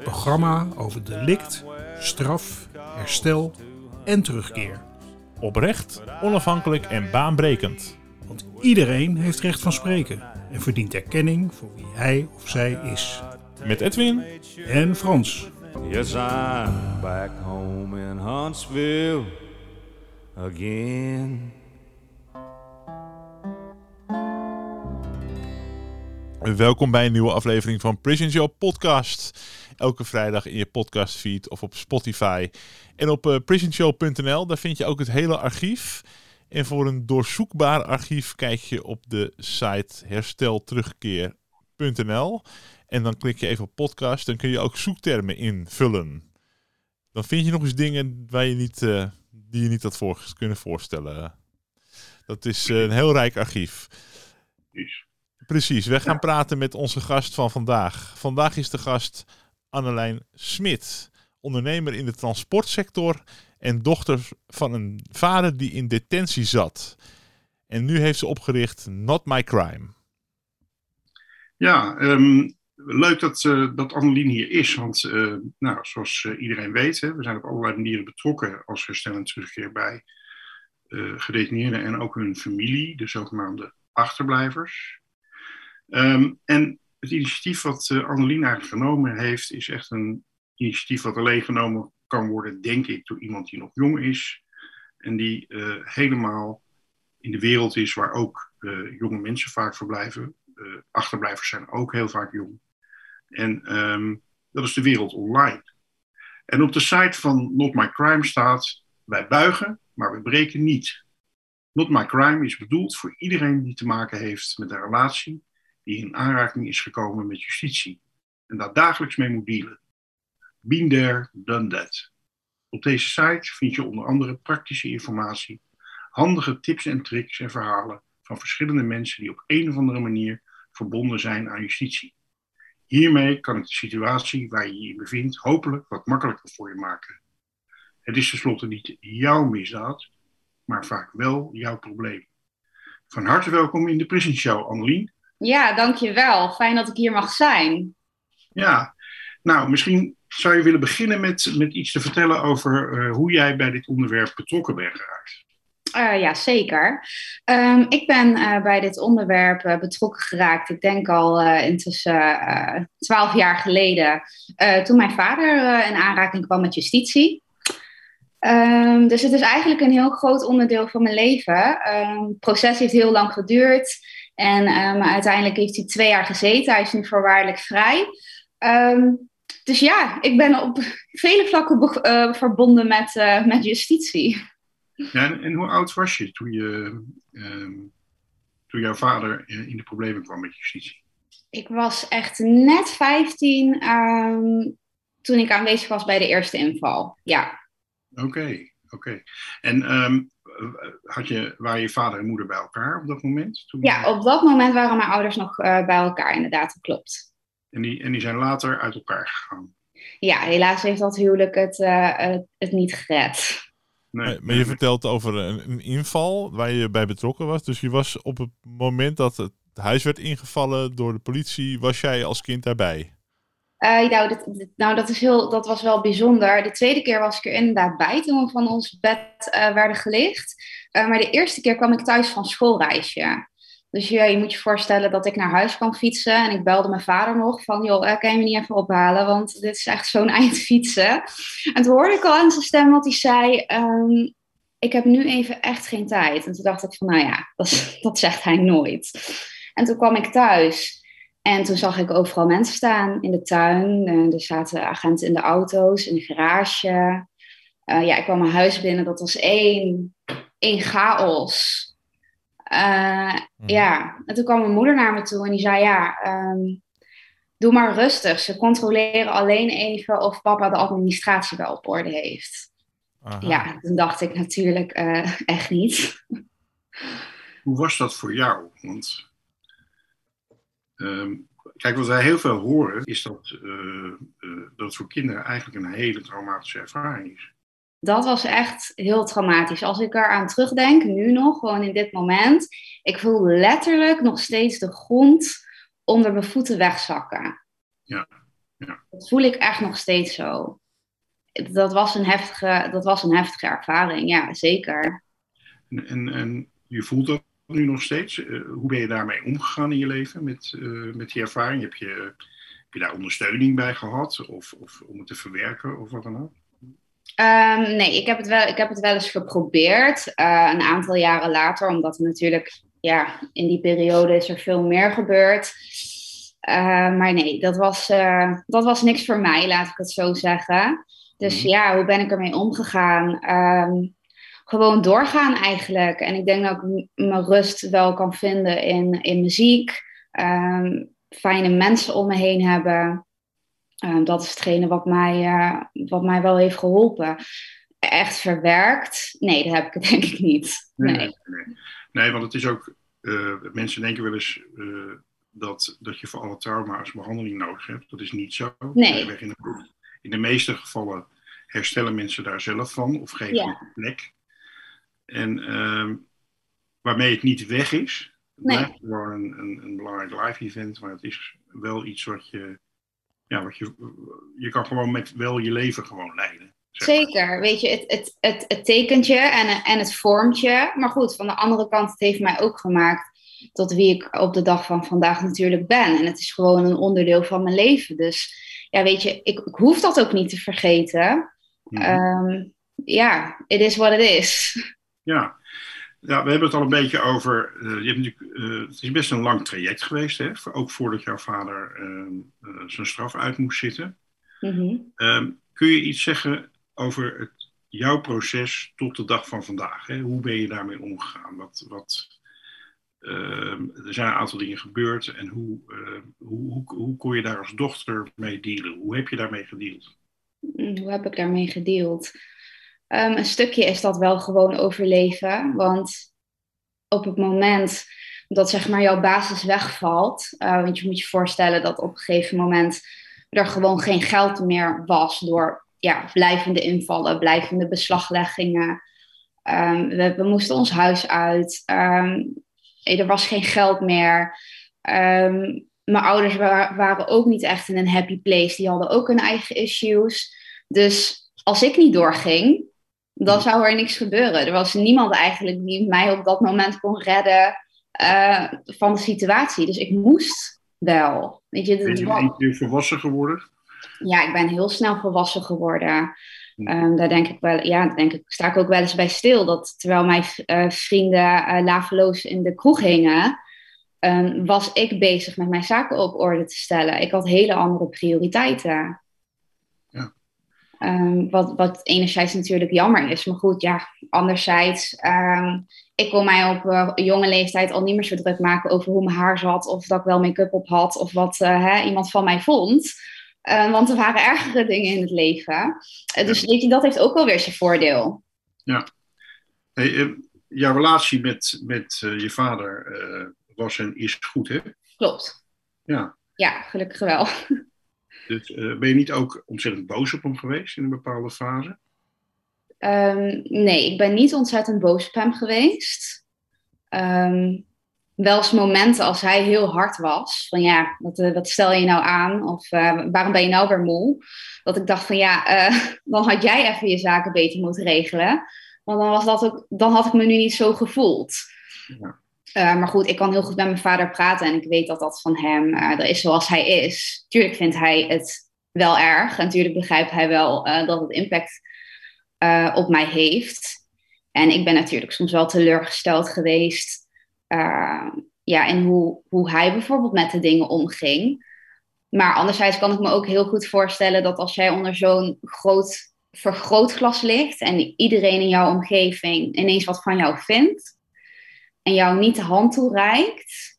het programma over delict, straf, herstel en terugkeer. Oprecht, onafhankelijk en baanbrekend. Want iedereen heeft recht van spreken en verdient erkenning voor wie hij of zij is. Met Edwin En Frans. Yes, I'm back home in Huntsville again. welkom bij een nieuwe aflevering van Prison Show Podcast. Elke vrijdag in je podcastfeed of op Spotify. En op eh, prisonshow.nl, daar vind je ook het hele archief. En voor een doorzoekbaar archief kijk je op de site herstelterugkeer.nl. En dan klik je even op podcast, dan kun je ook zoektermen invullen. Dan vind je nog eens dingen waar je niet, eh, die je niet had voor, kunnen voorstellen. Dat is eh, een heel rijk archief. Precies, we gaan praten met onze gast van vandaag. Vandaag is de gast Annelijn Smit, ondernemer in de transportsector en dochter van een vader die in detentie zat. En nu heeft ze opgericht Not My Crime. Ja, ehm, leuk dat, uh, dat Annelien hier is. Want uh, nou, zoals uh, iedereen weet, hè, we zijn op allerlei manieren betrokken als herstel en terugkeer bij gedetineerden en ook hun familie, de zogenaamde achterblijvers. Um, en het initiatief wat Annelien eigenlijk genomen heeft, is echt een initiatief wat alleen genomen kan worden, denk ik, door iemand die nog jong is. En die uh, helemaal in de wereld is waar ook uh, jonge mensen vaak verblijven. achterblijvers zijn ook heel vaak jong. En um, dat is de wereld online. En op de site van Not My Crime staat: wij buigen, maar we breken niet. Not My Crime is bedoeld voor iedereen die te maken heeft met een relatie die in aanraking is gekomen met justitie en daar dagelijks mee moet dealen. Been there, done that. Op deze site vind je onder andere praktische informatie, handige tips en tricks en verhalen van verschillende mensen die op een of andere manier verbonden zijn aan justitie. Hiermee kan ik de situatie waar je je in bevindt hopelijk wat makkelijker voor je maken. Het is tenslotte niet jouw misdaad, maar vaak wel jouw probleem. Van harte welkom in de Prison Show, Annelien. Ja, dankjewel. Fijn dat ik hier mag zijn. Ja, nou, misschien zou je willen beginnen met, met iets te vertellen over uh, hoe jij bij dit onderwerp betrokken bent geraakt. Uh, ja, zeker. Um, ik ben uh, bij dit onderwerp betrokken geraakt, ik denk al intussen twaalf jaar geleden, toen mijn vader in aanraking kwam met justitie. Um, dus het is eigenlijk een heel groot onderdeel van mijn leven. Um, het proces heeft heel lang geduurd. En um, uiteindelijk heeft hij twee jaar gezeten. Hij is nu voorwaardelijk vrij. Um, dus ja, ik ben op vele vlakken uh, verbonden met, uh, met justitie. Ja, en, en, hoe oud was je toen, je, um, toen jouw vader in de problemen kwam met justitie? Ik was echt net 15 toen ik aanwezig was bij de eerste inval. Ja. Oké, okay, oké. Okay. En um, had je, waren je vader en moeder bij elkaar op dat moment? Toen... Ja, op dat moment waren mijn ouders nog uh, bij elkaar, inderdaad, dat klopt. En die, en die zijn later uit elkaar gegaan? Ja, helaas heeft dat huwelijk het, uh, het, het, niet gered. Nee, maar je vertelt over een, een, inval waar je bij betrokken was. Dus je was op het moment dat het huis werd ingevallen door de politie, was jij als kind daarbij? Uh, nou, dat, nou dat, is heel, dat was wel bijzonder. De tweede keer was ik er inderdaad bij toen we van ons bed uh, werden gelicht. Uh, maar de eerste keer kwam ik thuis van schoolreisje. Dus ja, je moet je voorstellen dat ik naar huis kwam fietsen. En ik belde mijn vader nog van, joh, kan je me niet even ophalen? Want dit is echt zo'n eind fietsen. En toen hoorde ik al aan zijn stem wat hij zei... Um, ik heb nu even echt geen tijd. En toen dacht ik van, nou ja, dat, dat zegt hij nooit. En toen kwam ik thuis... En toen zag ik overal mensen staan in de tuin. Uh, er zaten agenten in de auto's, in de garage. Uh, ja, ik kwam mijn huis binnen. Dat was één, één chaos. Uh, mm. Ja, en toen kwam mijn moeder naar me toe en die zei: Ja, um, doe maar rustig. Ze controleren alleen even of papa de administratie wel op orde heeft. Aha. Ja, toen dacht ik natuurlijk eh, echt niet. Hoe was dat voor jou? Want ehm, kijk, wat wij heel veel horen, is dat, eh, dat het voor kinderen eigenlijk een hele traumatische ervaring is. Dat was echt heel traumatisch. Als ik eraan terugdenk, nu nog, gewoon in dit moment. Ik voel letterlijk nog steeds de grond onder mijn voeten wegzakken. Ja, ja. Dat voel ik echt nog steeds zo. Dat was een heftige, dat was een heftige ervaring, ja, zeker. En, en, en je voelt dat nu nog steeds. Eh, hoe ben je daarmee omgegaan in je leven met, eh, met die ervaring? Heb je, heb je daar ondersteuning bij gehad? Of, of om het te verwerken of wat dan ook? Ehm, nee, ik heb, het wel, ik heb het wel eens geprobeerd. eh, een aantal jaren later, omdat er natuurlijk, ja, in die periode is er veel meer gebeurd. Eh, maar nee, dat was, dat was niks voor mij, laat ik het zo zeggen. Dus Mhm. ja, hoe ben ik ermee omgegaan? Ehm, gewoon doorgaan eigenlijk. En ik denk dat ik mijn rust wel kan vinden in, in muziek. Ehm, fijne mensen om me heen hebben. Ehm, dat is hetgene wat mij, eh, wat mij wel heeft geholpen. Echt verwerkt? Nee, dat heb ik denk ik niet. Nee. nee. Nee, want het is ook. eh, mensen denken wel eens eh, dat, dat je voor alle trauma's behandeling nodig hebt. Dat is niet zo. Nee. In de, in de meeste gevallen herstellen mensen daar zelf van of geven Ja. een plek. En ehm, waarmee het niet weg is. Het Nee. blijft gewoon een, een, een belangrijk live event, maar het is wel iets wat je. Ja, wat je, je kan gewoon met wel je leven gewoon leiden. zeg maar. Zeker, weet je, het, het, het, het tekent je en, en het vormt je. Maar goed, van de andere kant, het heeft mij ook gemaakt tot wie ik op de dag van vandaag natuurlijk ben. En het is gewoon een onderdeel van mijn leven. Dus ja, weet je, ik, ik hoef dat ook niet te vergeten. Mhm. Ehm, ja, it is what it is. Ja. ja, we hebben het al een beetje over. eh, je hebt natuurlijk, eh, het is best een lang traject geweest, hè? voor- ook voordat jouw vader ehm, eh, zijn straf uit moest zitten. Mhm. Ehm, kun je iets zeggen over het, jouw proces tot de dag van vandaag? Hè? Hoe ben je daarmee omgegaan? Wat, wat, ehm, er zijn een aantal dingen gebeurd en hoe, hoe, hoe, hoe kon je daar als dochter mee dealen? Hoe heb je daarmee gedeeld? Mm, Hoe heb ik daarmee gedeeld? Ehm, een stukje is dat wel gewoon overleven. Want op het moment dat zeg maar, jouw basis wegvalt. eh, want je moet je voorstellen dat op een gegeven moment er gewoon geen geld meer was door ja, blijvende invallen, blijvende beslagleggingen. Ehm, we, moesten ons huis uit. Ehm, er was geen geld meer. Mijn ouders wa- waren ook niet echt in een happy place. Die hadden ook hun eigen issues. Dus als ik niet doorging, dan zou er niks gebeuren. Er was niemand eigenlijk die mij op dat moment kon redden eh, van de situatie. Dus ik moest wel. Weet je, Ben je keer volwassen geworden? ja, ik ben heel snel volwassen geworden. Ehm, daar denk ik wel, ja, denk ik, sta ik ook wel eens bij stil. Dat terwijl mijn eh, vrienden eh, laveloos in de kroeg hingen, ehm, was ik bezig met mijn zaken op orde te stellen. Ik had hele andere prioriteiten. Ja. Ehm, wat, wat enerzijds natuurlijk jammer is, maar goed, ja, anderzijds, ehm, ik kon mij op eh, jonge leeftijd al niet meer zo druk maken over hoe mijn haar zat, of dat ik wel make-up op had, of wat eh, hè, iemand van mij vond. Eh, want er waren ergere dingen in het leven. Eh, dus weet je, dat heeft ook wel weer zijn voordeel. Hey, eh, jouw relatie met, met je vader was en is goed, hè? Klopt. Ja. Ja, gelukkig wel. Dus, ben je niet ook ontzettend boos op hem geweest in een bepaalde fase? Ehm, nee, ik ben niet ontzettend boos op hem geweest. Ehm, wel eens momenten als hij heel hard was. Van ja, wat, eh, wat stel je nou aan? Of eh, waarom ben je nou weer moe? Dat ik dacht van ja, dan had jij even je zaken beter moeten regelen. Want dan, was dat ook, dan had ik me nu niet zo gevoeld. Ja. Eh, maar goed, ik kan heel goed met mijn vader praten en ik weet dat dat van hem eh, er is zoals hij is. Tuurlijk vindt hij het wel erg en natuurlijk begrijpt hij wel eh, dat het impact op mij heeft. En ik ben natuurlijk soms wel teleurgesteld geweest ja, in hoe, hoe hij bijvoorbeeld met de dingen omging. Maar anderzijds kan ik me ook heel goed voorstellen dat als jij onder zo'n groot vergrootglas ligt en iedereen in jouw omgeving ineens wat van jou vindt en jou niet de hand toereikt,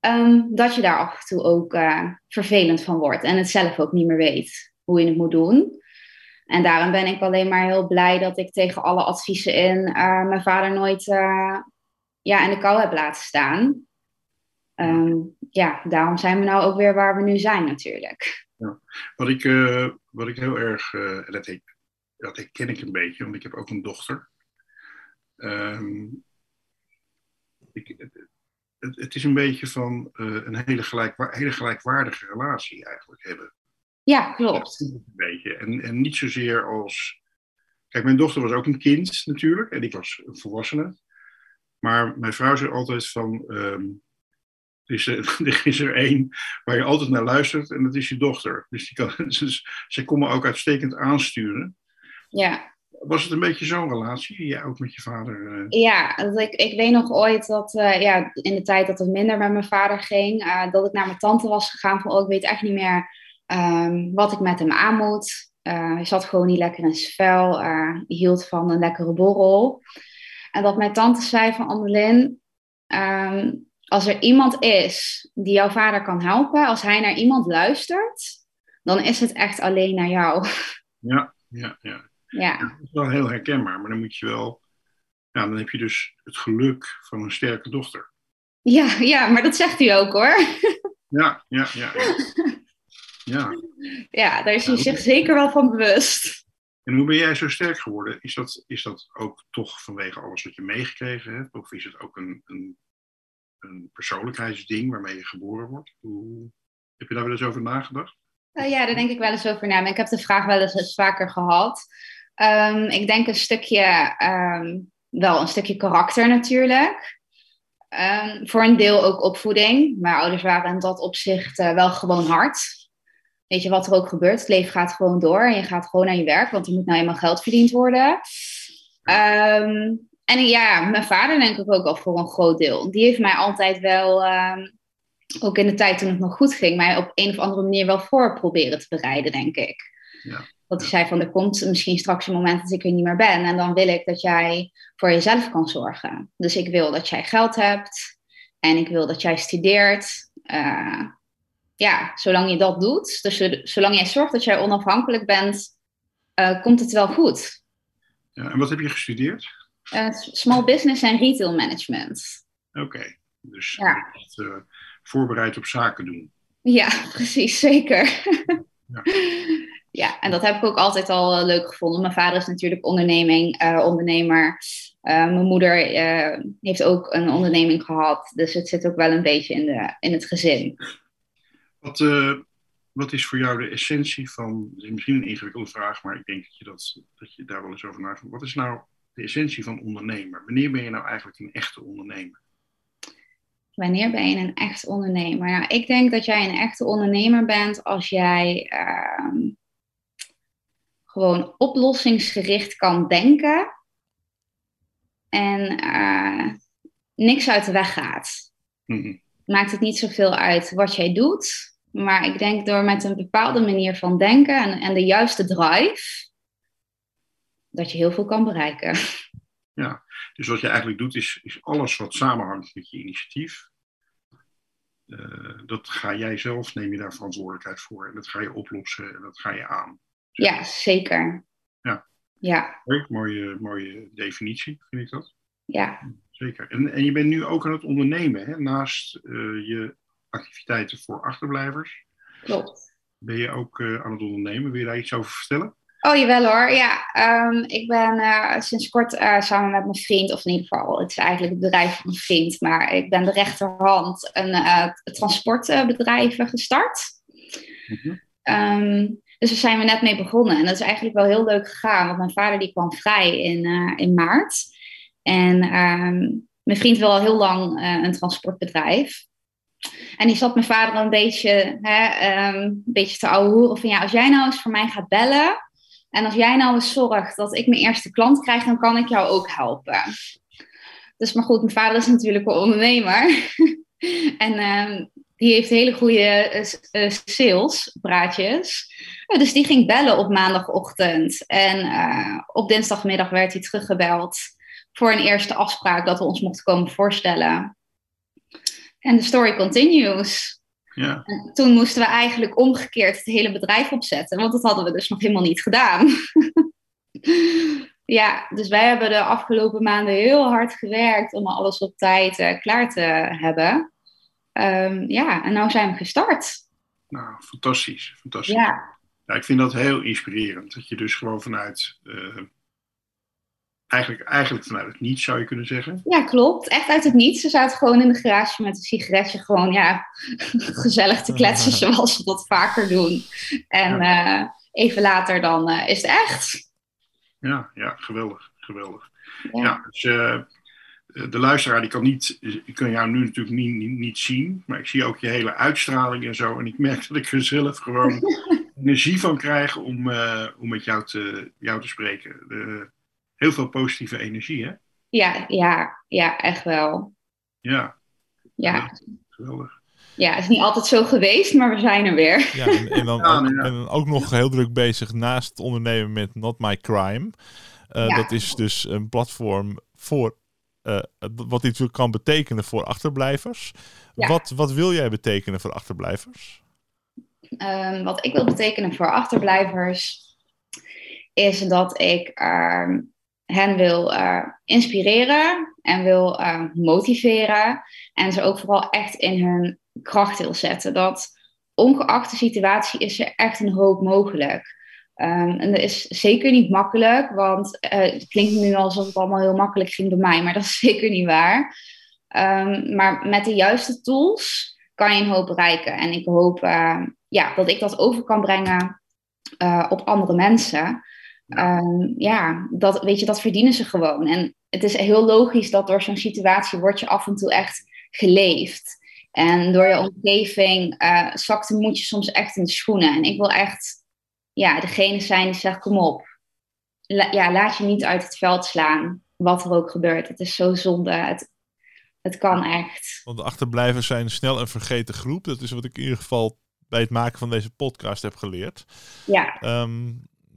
ehm, dat je daar af en toe ook eh, vervelend van wordt en het zelf ook niet meer weet hoe je het moet doen. En daarom ben ik alleen maar heel blij dat ik tegen alle adviezen in eh, mijn vader nooit eh, ja, in de kou heb laten staan. Ehm, ja, daarom zijn we nou ook weer waar we nu zijn natuurlijk. Ja. Wat, ik, wat ik heel erg, uh, dat, ik, dat herken ik een beetje, want ik heb ook een dochter. Um, ik, het, het, is een beetje van uh, een hele, gelijk, hele gelijkwaardige relatie eigenlijk hebben. Ja, klopt. Een beetje. En, en niet zozeer als. Kijk, mijn dochter was ook een kind natuurlijk, en ik was een volwassene. Maar mijn vrouw zei altijd van. Um, er is, er is er één waar je altijd naar luistert en dat is je dochter. Dus, die kan, dus zij kon me ook uitstekend aansturen. Ja. Was het een beetje zo'n relatie, jij ook met je vader? Uh... Ja, dat ik, ik weet nog ooit dat uh, ja, in de tijd dat het minder met mijn vader ging, uh, dat ik naar mijn tante was gegaan van, oh, ik weet echt niet meer um, wat ik met hem aan moet. hij zat gewoon niet lekker in zijn vel, hij hield van een lekkere borrel. En dat mijn tante zei van, Annelien, um, als er iemand is die jouw vader kan helpen, als hij naar iemand luistert, dan is het echt alleen naar jou. Ja, ja, ja. Ja. Dat is wel heel herkenbaar, maar dan moet je wel, ja, dan heb je dus het geluk van een sterke dochter. Ja, ja, maar dat zegt u ook hoor. Ja, ja, ja. Ja, ja. daar is hij zich zeker wel van bewust. En hoe ben jij zo sterk geworden? Is dat, is dat ook toch vanwege alles wat je meegekregen hebt? Of is het ook een, een een persoonlijkheidsding waarmee je geboren wordt? Hoe, heb je daar wel eens over nagedacht? Uh, ja, daar denk ik wel eens over na. Maar ik heb de vraag wel eens vaker gehad. Um, ik denk een stukje, um, wel een stukje karakter natuurlijk. Um, voor een deel ook opvoeding. Mijn ouders waren in dat opzicht uh, wel gewoon hard. Weet je wat er ook gebeurt? Het leven gaat gewoon door en je gaat gewoon naar je werk, want er moet nou eenmaal geld verdiend worden. En ja, mijn vader denk ik ook al voor een groot deel. Die heeft mij altijd wel, ook in de tijd toen het nog goed ging, mij op een of andere manier wel voor proberen te bereiden, denk ik. Ja. Dat hij zei van, er komt misschien straks een moment dat ik er niet meer ben. En dan wil ik dat jij voor jezelf kan zorgen. Dus ik wil dat jij geld hebt. En ik wil dat jij studeert. Uh, ja, zolang je dat doet. Dus zolang jij zorgt dat jij onafhankelijk bent, uh, komt het wel goed. Ja, en wat heb je gestudeerd? Uh, small business en retail management. Oké, okay. dus ja. voorbereid op zaken doen. Ja, precies, zeker. ja. ja, en dat heb ik ook altijd al uh, leuk gevonden. Mijn vader is natuurlijk onderneming, ondernemer. mijn moeder heeft ook een onderneming gehad. Dus het zit ook wel een beetje in, de, in het gezin. Wat, wat is voor jou de essentie van, is misschien een ingewikkelde vraag, maar ik denk dat je, dat, dat je daar wel eens over nadenkt. Wat is nou de essentie van ondernemer? Wanneer ben je nou eigenlijk een echte ondernemer? Wanneer ben je een echte ondernemer? Nou, ik denk dat jij een echte ondernemer bent als jij uh, gewoon oplossingsgericht kan denken en uh, niks uit de weg gaat. Mm-hmm. Maakt het niet zoveel uit wat jij doet, maar ik denk door met een bepaalde manier van denken en, en de juiste drive, dat je heel veel kan bereiken. Ja, dus wat je eigenlijk doet is, is alles wat samenhangt met je initiatief. Uh, dat ga jij zelf, neem je daar verantwoordelijkheid voor. En dat ga je oplossen en dat ga je aan. Ja, zeker. Ja. Ja. Leuk, mooie, mooie definitie, vind ik dat. Ja. Zeker. En, en je bent nu ook aan het ondernemen, hè? naast uh, je activiteiten voor achterblijvers. Klopt. Ben je ook uh, aan het ondernemen? Wil je daar iets over vertellen? Oh, jawel hoor. Ja, um, ik ben uh, sinds kort uh, samen met mijn vriend, of in ieder geval, het is eigenlijk het bedrijf van mijn vriend, maar ik ben de rechterhand een uh, transportbedrijf gestart. Um, dus daar zijn we net mee begonnen. En dat is eigenlijk wel heel leuk gegaan, want mijn vader die kwam vrij in, in maart. En um, mijn vriend wil al heel lang een transportbedrijf. En die zat mijn vader een beetje, hè, een beetje te ouwe hoeren van ja, als jij nou eens voor mij gaat bellen, en als jij nou eens zorgt dat ik mijn eerste klant krijg, dan kan ik jou ook helpen. Dus maar goed, mijn vader is natuurlijk een ondernemer. en uh, die heeft hele goede uh, salespraatjes. Uh, dus die ging bellen op maandagochtend. En uh, op dinsdagmiddag werd hij teruggebeld voor een eerste afspraak dat we ons mochten komen voorstellen. En de story continues. Ja, En toen moesten we eigenlijk omgekeerd het hele bedrijf opzetten, want dat hadden we dus nog helemaal niet gedaan. ja, dus wij hebben de afgelopen maanden heel hard gewerkt om alles op tijd eh, klaar te hebben. Ehm, ja, en nu zijn we gestart. nou, fantastisch. fantastisch. Ja, Ja, ik vind dat heel inspirerend. Dat je dus gewoon vanuit, eh, eigenlijk, eigenlijk vanuit het niets zou je kunnen zeggen. ja, klopt. Echt uit het niets. Ze zaten gewoon in de garage met een sigaretje gewoon, ja, gezellig te kletsen zoals ze dat vaker doen. En eh, even later dan eh, is het echt. Ja, ja geweldig, geweldig. Ja. Ja, dus de luisteraar die kan, niet, ik kan jou nu natuurlijk niet, niet, niet zien, maar ik zie ook je hele uitstraling en zo. En ik merk dat ik er zelf gewoon energie van krijg om, eh, om met jou te, jou te spreken. De- heel veel positieve energie, hè? Ja, ja, ja, echt wel. Ja, Ja, geweldig. ja, het is niet altijd zo geweest, maar we zijn er weer. Ja, en, en dan, Ja, ook, ja. en dan ook nog heel druk bezig naast het ondernemen met Not My Crime. Eh, Ja. Dat is dus een platform voor eh, wat iets kan betekenen voor achterblijvers. Ja. Wat, wat wil jij betekenen voor achterblijvers? Ehm, wat ik wil betekenen voor achterblijvers is dat ik ehm, hen wil eh, inspireren en wil eh, motiveren en ze ook vooral echt in hun kracht wil zetten. Dat ongeacht de situatie is er echt een hoop mogelijk. Ehm, en dat is zeker niet makkelijk, want eh, het klinkt nu alsof het allemaal heel makkelijk ging bij mij, maar dat is zeker niet waar. Ehm, maar met de juiste tools kan je een hoop bereiken. En ik hoop eh, ja, dat ik dat over kan brengen eh, op andere mensen. Ehm, ja, dat, weet je, dat verdienen ze gewoon. En het is heel logisch dat door zo'n situatie word je af en toe echt geleefd. En door je omgeving eh zakt de moed je soms echt in de schoenen. En ik wil echt ja, degene zijn die zegt, kom op. La- ja, laat je niet uit het veld slaan, wat er ook gebeurt. Het is zo zonde. Het, het kan echt. Want de achterblijvers zijn snel een vergeten groep. Dat is wat ik in ieder geval bij het maken van deze podcast heb geleerd. Ja, Ehm,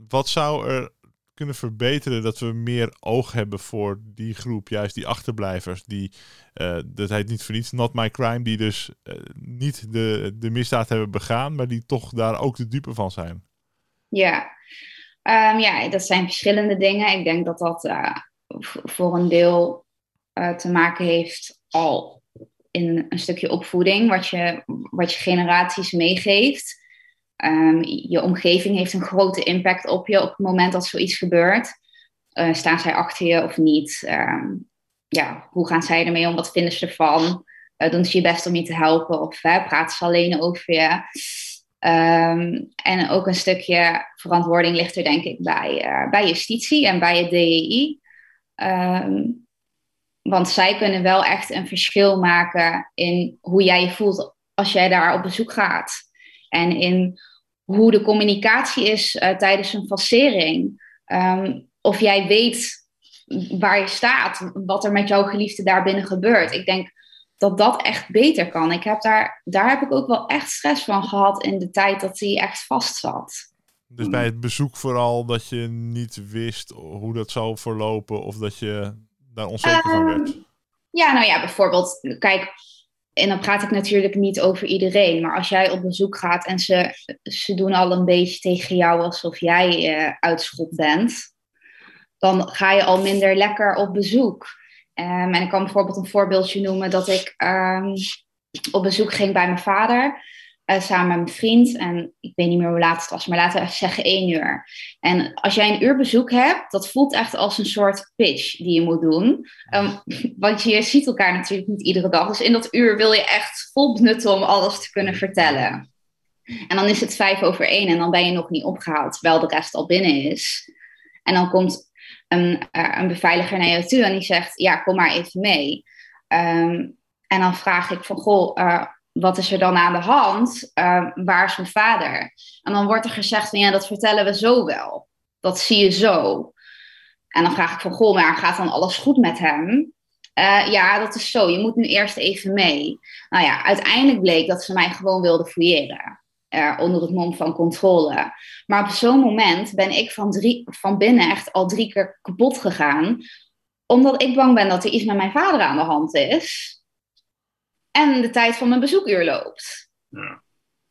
wat zou er kunnen verbeteren dat we meer oog hebben voor die groep, juist die achterblijvers, die, eh, dat heet niet voor niets, not my crime, die dus eh, niet de, de misdaad hebben begaan, maar die toch daar ook de dupe van zijn. Ja. Ehm, ja, dat zijn verschillende dingen. Ik denk dat dat eh, voor een deel eh, te maken heeft al in een stukje opvoeding, wat je, wat je generaties meegeeft. Ehm, je omgeving heeft een grote impact op je op het moment dat zoiets gebeurt. Eh, staan zij achter je of niet? Ehm, ja, hoe gaan zij ermee om? Wat vinden ze ervan? Doen ze je best om je te helpen? Of praten ze alleen over je? Ehm, en ook een stukje verantwoording ligt er denk ik bij, eh, bij justitie en bij het DEI. Ehm, want zij kunnen wel echt een verschil maken in hoe jij je voelt als jij daar op bezoek gaat. En in hoe de communicatie is eh, tijdens een facering. Ehm, of jij weet waar je staat, wat er met jouw geliefde daarbinnen gebeurt. Ik denk dat dat echt beter kan. Ik heb daar, daar heb ik ook wel echt stress van gehad in de tijd dat hij echt vast zat. Dus bij het bezoek vooral dat je niet wist hoe dat zou verlopen of dat je daar onzeker van werd. Ehm, Ja, nou ja, bijvoorbeeld, kijk, en dan praat ik natuurlijk niet over iedereen, maar als jij op bezoek gaat en ze, ze doen al een beetje tegen jou alsof jij eh uitschot bent, dan ga je al minder lekker op bezoek. Ehm, en ik kan bijvoorbeeld een voorbeeldje noemen dat ik ehm, op bezoek ging bij mijn vader. eh, samen met mijn vriend. En ik weet niet meer hoe laat het was, maar laten we even zeggen één uur. En als jij een uur bezoek hebt, dat voelt echt als een soort pitch die je moet doen. Ehm, want je ziet elkaar natuurlijk niet iedere dag. Dus in dat uur wil je echt vol benutten om alles te kunnen vertellen. En dan is het vijf over één en dan ben je nog niet opgehaald, terwijl de rest al binnen is. En dan komt een, eh, een beveiliger naar jou toe en die zegt, ja, kom maar even mee. Ehm, en dan vraag ik van, goh, eh, wat is er dan aan de hand? Eh, waar is mijn vader? En dan wordt er gezegd van, ja, dat vertellen we zo wel. Dat zie je zo. En dan vraag ik van, goh, maar gaat dan alles goed met hem? Ja, dat is zo. Je moet nu eerst even mee. Nou ja, uiteindelijk bleek dat ze mij gewoon wilden fouilleren. Onder het mom van controle. Maar op zo'n moment ben ik van, drie, van binnen echt al drie keer kapot gegaan. Omdat ik bang ben dat er iets met mijn vader aan de hand is. en de tijd van mijn bezoekuur loopt. Ja.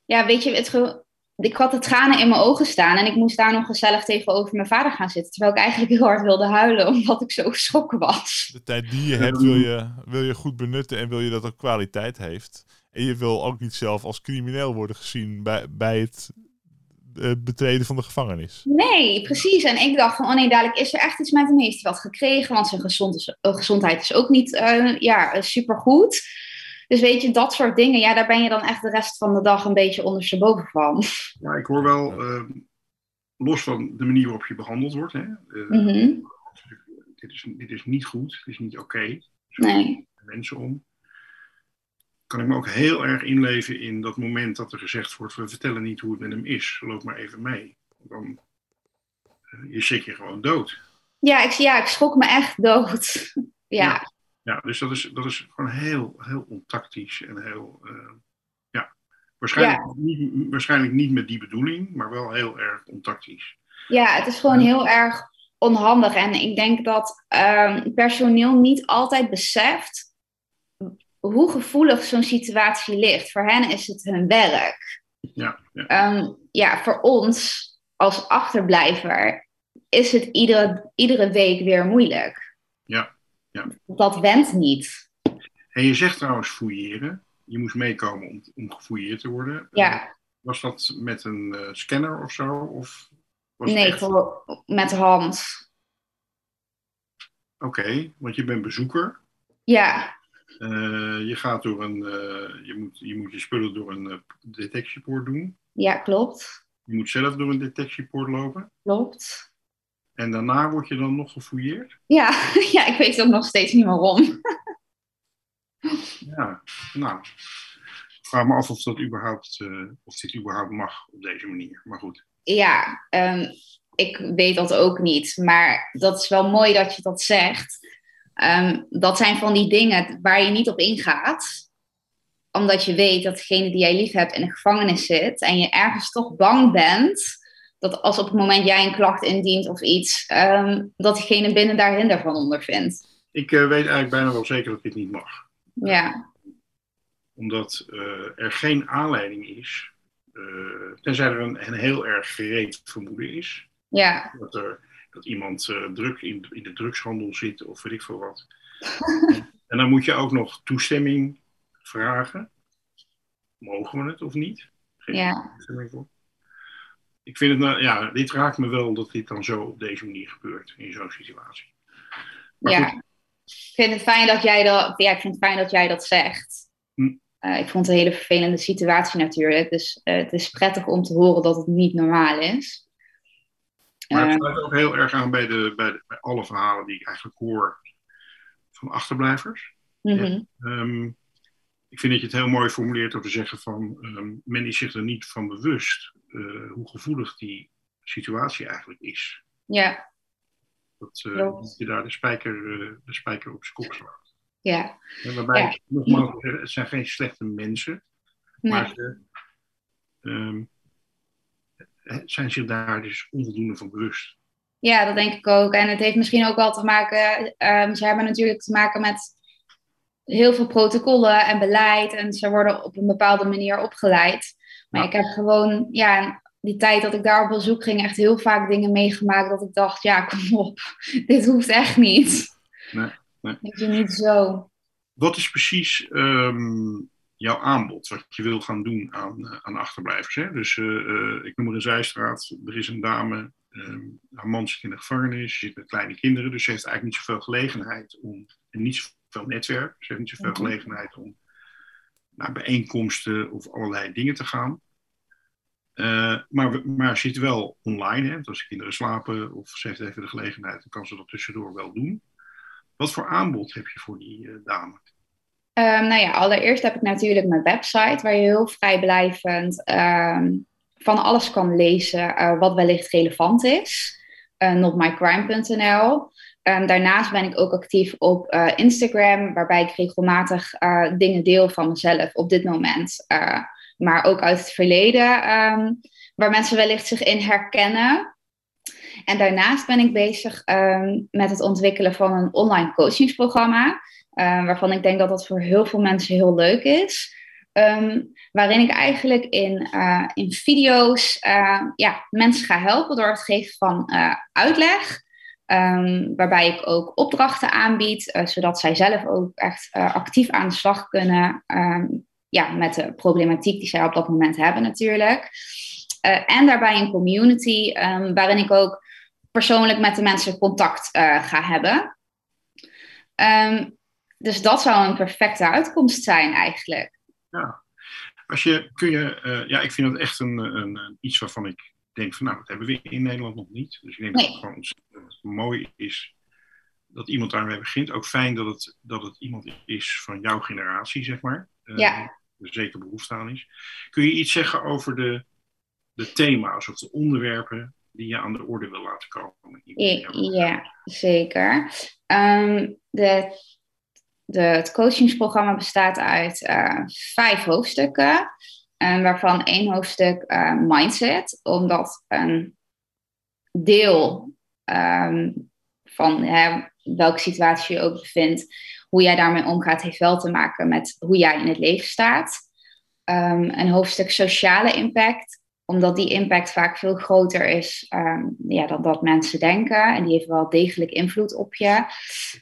Ja, weet je, het ik had de tranen in mijn ogen staan en ik moest daar nog gezellig tegenover mijn vader gaan zitten. Terwijl ik eigenlijk heel hard wilde huilen omdat ik zo geschrokken was. De tijd die je hebt wil je, wil je goed benutten en wil je dat ook kwaliteit heeft. En je wil ook niet zelf als crimineel worden gezien bij, bij het eh, betreden van de gevangenis. Nee, precies. En ik dacht van, oh nee, dadelijk is er echt iets met hem. Heeft hij wat gekregen? Want zijn gezond is- eh, gezondheid is ook niet eh, ja, supergoed. Dus weet je, dat soort dingen, ja, daar ben je dan echt de rest van de dag een beetje ondersteboven van. Ja, ik hoor wel, los van de manier waarop je behandeld wordt, hè, eh, Mhm. dit, is, dit is niet goed, dit is niet oké. Nee. mensen om. Kan ik me ook heel erg inleven in dat moment dat er gezegd wordt: we vertellen niet hoe het met hem is, loop maar even mee. Dan eh, je schrik je gewoon dood. Ja ik, ja, ik schrok me echt dood. Ja, Ja, dus dat is, dat is gewoon heel, heel ontactisch en heel. eh, ja, waarschijnlijk, niet, waarschijnlijk niet met die bedoeling, maar wel heel erg ontactisch. ja het is gewoon heel erg onhandig. En ik denk dat ehm, personeel niet altijd beseft hoe gevoelig zo'n situatie ligt. Voor hen is het hun werk. Ja, ja. Ehm, ja, voor ons als achterblijver is het iedere, iedere week weer moeilijk. Ja, ja. Dat went niet. En je zegt trouwens fouilleren. Je moest meekomen om, om gefouilleerd te worden. Eh, Ja, Was dat met een eh, scanner of zo? Of was het nee, echt- met de hand. Oké, want je bent bezoeker. Ja, Eh, je gaat door een, eh, je, moet, je moet je spullen door een eh, detectiepoort doen. ja, klopt. Je moet zelf door een detectiepoort lopen. Klopt. En daarna word je dan nog gefouilleerd. Ja, ja, ik weet ook nog steeds niet waarom. Ja, nou. Ik vraag me af of, dat überhaupt, of dit überhaupt mag op deze manier. Maar goed. Ja, ehm, ik weet dat ook niet. Maar dat is wel mooi dat je dat zegt. Ehm, dat zijn van die dingen waar je niet op ingaat. Omdat je weet dat degene die jij lief hebt in de gevangenis zit. En je ergens toch bang bent. Dat als op het moment jij een klacht indient of iets. ehm, dat diegene binnen daar hinder van ondervindt. Ik eh, weet eigenlijk bijna wel zeker dat dit niet mag. Ja, Omdat eh, er geen aanleiding is. eh, tenzij er een, een heel erg gereed vermoeden is. ja, dat, er, dat iemand eh, druk in, in de drugshandel zit of weet ik veel wat. en dan moet je ook nog toestemming vragen. Mogen we het of niet? Geen ja. toestemming voor. Ik vind het, nou, ja, dit raakt me wel dat dit dan zo op deze manier gebeurt in zo'n situatie. Maar ja. goed, Ik vind het fijn dat jij dat, ja, ik vind het fijn dat jij dat zegt. Hm. Eh, ik vond het een hele vervelende situatie natuurlijk. Dus eh, het is prettig om te horen dat het niet normaal is. Maar het Eh, sluit ook heel erg aan bij, de, bij, de, bij alle verhalen die ik eigenlijk hoor van achterblijvers. mhm. Ehm, ik vind dat je het heel mooi formuleert door te zeggen van ehm, men is zich er niet van bewust eh, hoe gevoelig die situatie eigenlijk is. Ja, Dat, eh, dat je daar de spijker, de spijker op zijn kop slaat. ja. En waarbij Ja. nogmaals het zijn geen slechte mensen, maar ze ehm, zijn zich daar dus onvoldoende van bewust. ja, dat denk ik ook. En het heeft misschien ook wel te maken, ehm, ze hebben natuurlijk te maken met heel veel protocollen en beleid. En ze worden op een bepaalde manier opgeleid. Maar Ja. ik heb gewoon, ja, die tijd dat ik daar op bezoek ging, echt heel vaak dingen meegemaakt dat ik dacht, ja, kom op, dit hoeft echt niet. Nee, nee. Weet je, niet zo. Wat is precies ehm, jouw aanbod, wat je wil gaan doen aan, eh, aan achterblijvers? Hè? Dus eh, eh, ik noem er een zijstraat, er is een dame, ehm, haar man zit in de gevangenis, ze zit met kleine kinderen, dus ze heeft eigenlijk niet zoveel gelegenheid om, en niet zoveel netwerk, ze heeft niet zoveel Mhm. gelegenheid om naar bijeenkomsten of allerlei dingen te gaan. Maar, maar ze zit wel online, hè? want als de kinderen slapen of ze heeft even de gelegenheid, dan kan ze dat tussendoor wel doen. Wat voor aanbod heb je voor die dame? Ehm, nou ja, allereerst heb ik natuurlijk mijn website, waar je heel vrijblijvend ehm, van alles kan lezen eh, wat wellicht relevant is. Uh, notmycrime.nl. Ehm, daarnaast ben ik ook actief op eh, Instagram, waarbij ik regelmatig eh, dingen deel van mezelf op dit moment. Eh, maar ook uit het verleden, waar mensen wellicht zich in herkennen. En daarnaast ben ik bezig met het ontwikkelen van een online coachingsprogramma. Eh, waarvan ik denk dat dat voor heel veel mensen heel leuk is. Ehm, waarin ik eigenlijk in, eh, in video's eh, ja, mensen ga helpen door het geven van uitleg. Ehm, waarbij ik ook opdrachten aanbied, zodat zij zelf ook echt actief aan de slag kunnen ehm, ja, met de problematiek die zij op dat moment hebben natuurlijk. en daarbij een community waarin ik ook persoonlijk met de mensen contact ga hebben. Dus dat zou een perfecte uitkomst zijn eigenlijk. Ja. Als je, kun je, uh, ja, ik vind dat echt een, een, een, iets waarvan ik denk van, nou, dat hebben we in Nederland nog niet. Dus ik denk nee. dat het gewoon ontzettend mooi is dat iemand daarmee begint. Ook fijn dat het, dat het iemand is van jouw generatie, zeg maar. Uh, ja. Er zeker behoefte aan is. Kun je iets zeggen over de, de thema's of de onderwerpen die je aan de orde wil laten komen? Ja, zeker. Um, de de, het coachingsprogramma bestaat uit uh, vijf hoofdstukken, waarvan één hoofdstuk uh, mindset, omdat een deel um, van welke situatie je ook bevindt, hoe jij daarmee omgaat, heeft wel te maken met hoe jij in het leven staat. Um, een hoofdstuk sociale impact, omdat die impact vaak veel groter is um, ja, dan dat mensen denken. En die heeft wel degelijk invloed op je.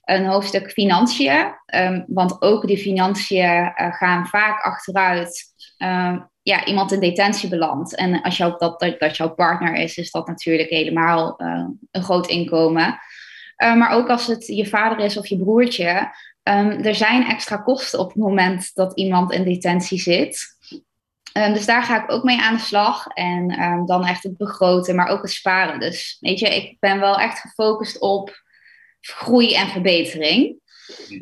Een hoofdstuk financiën. Um, want ook die financiën uh, gaan vaak achteruit. Um, ja, iemand in detentie belandt. En als jou dat, dat, dat jouw partner is, is dat natuurlijk helemaal uh, een groot inkomen. Maar ook als het je vader is of je broertje. er zijn extra kosten op het moment dat iemand in detentie zit. Um, dus daar ga ik ook mee aan de slag. En um, dan echt het begroten, maar ook het sparen. Dus weet je, ik ben wel echt gefocust op groei en verbetering.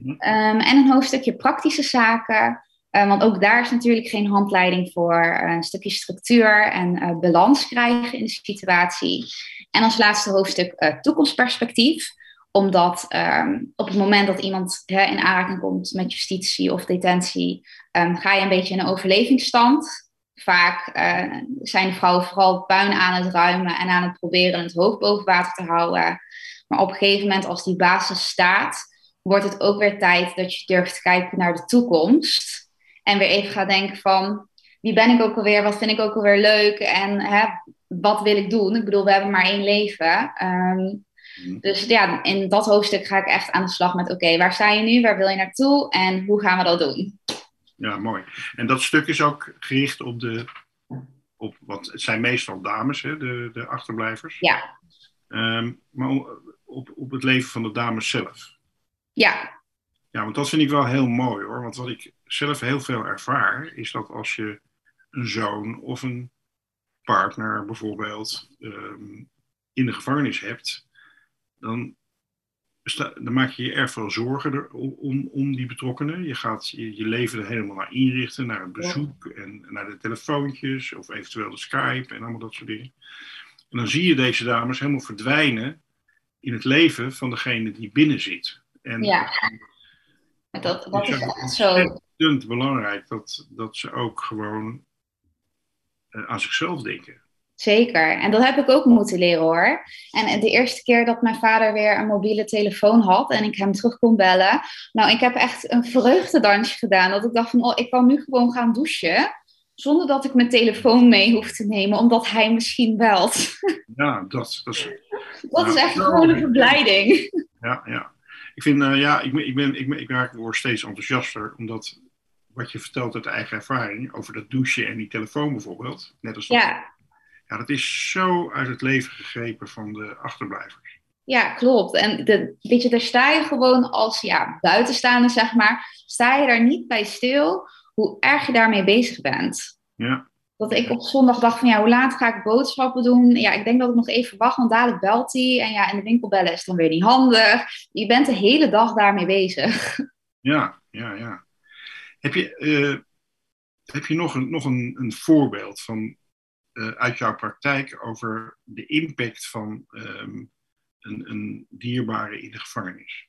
Um, en een hoofdstukje praktische zaken. want ook daar is natuurlijk geen handleiding voor. Een stukje structuur en uh, balans krijgen in de situatie. En als laatste hoofdstuk uh, toekomstperspectief omdat um, op het moment dat iemand in aanraking komt met justitie of detentie, um, ga je een beetje in een overlevingsstand. Vaak uh, zijn vrouwen vooral puin aan het ruimen en aan het proberen het hoofd boven water te houden. Maar op een gegeven moment, als die basis staat, wordt het ook weer tijd dat je durft kijken naar de toekomst. En weer even gaat denken van, wie ben ik ook alweer, wat vind ik ook alweer leuk en hè, wat wil ik doen? Ik bedoel, we hebben maar één leven. Um, dus ja, in dat hoofdstuk ga ik echt aan de slag met: oké, waar sta je nu? Waar wil je naartoe? En hoe gaan we dat doen? Ja, mooi. En dat stuk is ook gericht op de. Op, want het zijn meestal dames, hè, de, de achterblijvers. Ja. Um, maar op, op het leven van de dames zelf. Ja. Ja, want dat vind ik wel heel mooi hoor. Want wat ik zelf heel veel ervaar, is dat als je een zoon of een partner bijvoorbeeld um, in de gevangenis hebt, dan, dan maak je je erg veel zorgen om, om die betrokkenen. Je gaat je, je leven er helemaal naar inrichten, naar het bezoek en naar de telefoontjes of eventueel de Skype en allemaal dat soort dingen. En dan zie je deze dames helemaal verdwijnen in het leven van degene die binnen zit. En ja, dat, dat is echt zo. Het belangrijk dat, dat ze ook gewoon uh, aan zichzelf denken. Zeker. En dat heb ik ook moeten leren hoor. En de eerste keer dat mijn vader weer een mobiele telefoon had en ik hem terug kon bellen. Nou, ik heb echt een vreugdedansje gedaan. Dat ik dacht van, oh, ik kan nu gewoon gaan douchen. Zonder dat ik mijn telefoon mee hoef te nemen, omdat hij misschien belt. Ja, dat, dat is... dat is echt gewoon een verblijding. Ja, ja. Ik vind, uh, ja, ik, ik, ben, ik, ben, ik, ik word steeds enthousiaster, omdat wat je vertelt uit eigen ervaring, over dat douchen en die telefoon bijvoorbeeld, net als dat ja ja, dat is zo uit het leven gegrepen van de achterblijvers. Ja, klopt. En de, weet je, daar sta je gewoon als ja, buitenstaander, zeg maar, sta je daar niet bij stil hoe erg je daarmee bezig bent. Ja. Dat ik op zondag dacht van ja, hoe laat ga ik boodschappen doen? Ja, ik denk dat ik nog even wacht, want dadelijk belt hij. En ja, in de winkel bellen is dan weer niet handig. Je bent de hele dag daarmee bezig. Ja, ja, ja. Heb je, uh, heb je nog, een, nog een, een voorbeeld van uh, uit jouw praktijk over de impact van um, een, een, dierbare in de gevangenis.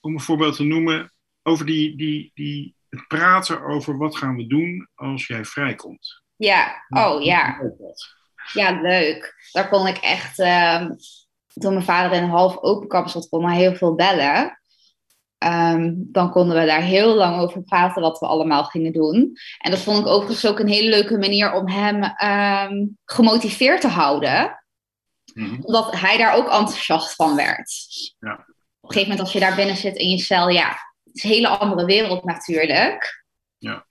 Om een voorbeeld te noemen over die, die, die, het praten over wat gaan we doen als jij vrijkomt. Ja, oh ja. Ja, leuk. Daar kon ik echt, uh, toen mijn vader in een half open kapsel kon, maar heel veel bellen. Ehm, dan konden we daar heel lang over praten wat we allemaal gingen doen. En dat vond ik overigens ook een hele leuke manier om hem ehm, gemotiveerd te houden. Mhm. Omdat hij daar ook enthousiast van werd. Ja. Op een gegeven moment als je daar binnen zit in je cel, ja, het is een hele andere wereld natuurlijk. Ja.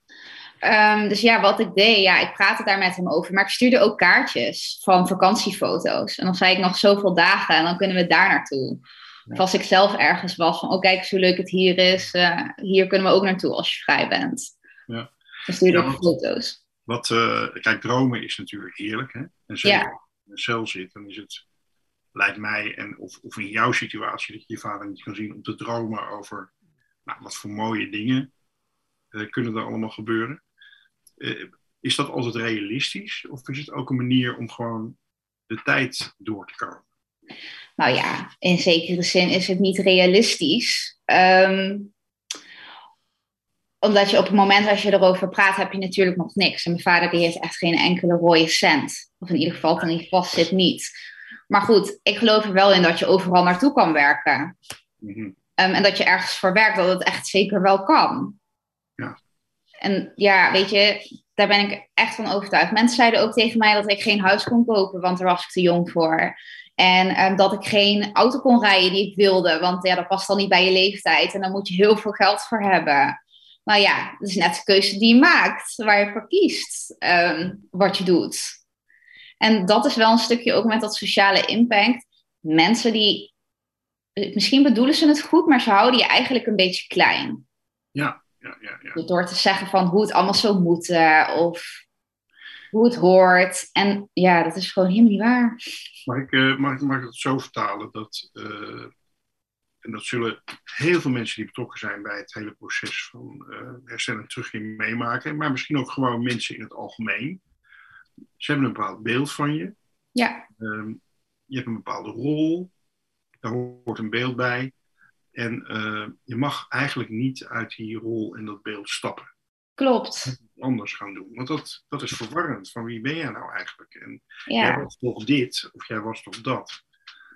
Ehm, dus ja, wat ik deed, ja, ik praatte daar met hem over. Maar ik stuurde ook kaartjes van vakantiefoto's. En dan zei ik nog zoveel dagen en dan kunnen we daar naartoe. Of als ik zelf ergens was, van oh kijk eens hoe leuk het hier is. eh, hier kunnen we ook naartoe als je vrij bent. Ja. Dan Ja, ik want- foto's. Wat, eh, kijk, dromen is natuurlijk heerlijk. Hè? En zeker Ja. als je in een cel zit, dan is het, lijkt mij, en of, of in jouw situatie, dat je je vader niet kan zien, om te dromen over nou, wat voor mooie dingen eh, kunnen er allemaal gebeuren. Is dat altijd realistisch? Of is het ook een manier om gewoon de tijd door te komen? Nou ja, in zekere zin is het niet realistisch. Ehm, omdat je op het moment als je erover praat, heb je natuurlijk nog niks. En mijn vader die heeft echt geen enkele rode cent. Of in ieder geval toen hij vast zit niet. Maar goed, ik geloof er wel in dat je overal naartoe kan werken. Mhm. Ehm, en dat je ergens voor werkt, dat het echt zeker wel kan. Ja. En ja, weet je, daar ben ik echt van overtuigd. Mensen zeiden ook tegen mij dat ik geen huis kon kopen, want daar was ik te jong voor. En ehm, dat ik geen auto kon rijden die ik wilde, want ja, dat past dan niet bij je leeftijd. En dan moet je heel veel geld voor hebben. Nou ja, dat is net de keuze die je maakt, waar je voor kiest, ehm, wat je doet. En dat is wel een stukje ook met dat sociale impact. Mensen die, misschien bedoelen ze het goed, maar ze houden je eigenlijk een beetje klein. Ja, ja, ja. ja. Door te zeggen van hoe het allemaal zou moeten of hoe het hoort. En ja, dat is gewoon helemaal niet waar. Mag ik, eh, mag, mag ik het zo vertalen dat, eh, en dat zullen heel veel mensen die betrokken zijn bij het hele proces van eh herstel en terugkeer meemaken, maar misschien ook gewoon mensen in het algemeen. Ze hebben een bepaald beeld van je. Ja, Ehm, je hebt een bepaalde rol, daar hoort een beeld bij. En je mag eigenlijk niet uit die rol en dat beeld stappen. Klopt. Anders gaan doen. Want dat, dat is verwarrend. Van wie ben jij nou eigenlijk? En jij Ja, was toch dit of jij was toch dat?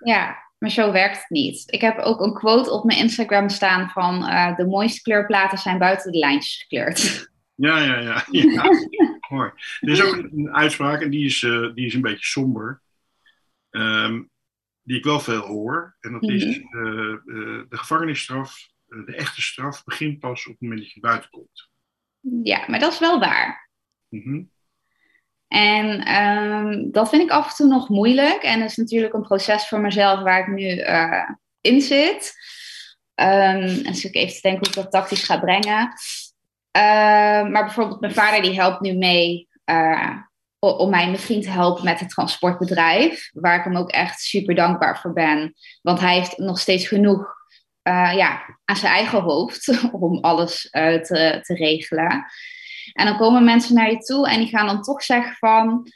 ja, maar zo werkt het niet. Ik heb ook een quote op mijn Instagram staan van eh, de mooiste kleurplaten zijn buiten de lijntjes gekleurd. Ja, ja, ja. ja. Mooi. Er is ook een, uitspraak en die is, eh, die is een beetje somber. Ehm, die ik wel veel hoor. En dat is Mhm. eh, de gevangenisstraf, de echte straf, begint pas op het moment dat je buiten komt. Ja, maar dat is wel waar. Mhm. En ehm, dat vind ik af en toe nog moeilijk. En dat is natuurlijk een proces voor mezelf waar ik nu eh, in zit. Ehm, en dus ik even te denken hoe ik dat tactisch ga brengen. Ehm, maar bijvoorbeeld mijn vader die helpt nu mee eh, om mij en mijn vriend te helpen met het transportbedrijf. Waar ik hem ook echt super dankbaar voor ben. Want hij heeft nog steeds genoeg eh, ja, aan zijn eigen hoofd om alles eh, te, te regelen. En dan komen mensen naar je toe en die gaan dan toch zeggen van...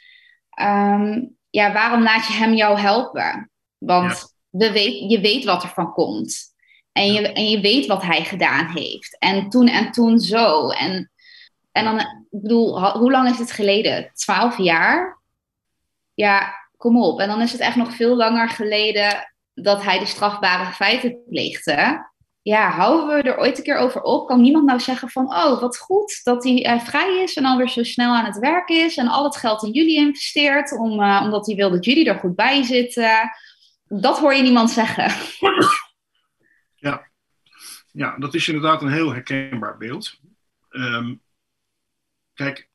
ehm, ja, waarom laat je hem jou helpen? Want we weet, je weet wat er van komt. En je, en je weet wat hij gedaan heeft. En toen en toen zo. En, en dan, ik bedoel, ho- hoe lang is het geleden? Twaalf jaar? Ja, kom op. En dan is het echt nog veel langer geleden dat hij de strafbare feiten pleegde. Ja, houden we er ooit een keer over op? Kan niemand nou zeggen van, oh, wat goed dat hij eh, vrij is en alweer zo snel aan het werk is en al het geld in jullie investeert, om, eh, omdat hij wil dat jullie er goed bij zitten. Dat hoor je niemand zeggen. Ja, dat is inderdaad een heel herkenbaar beeld. Ehm, kijk,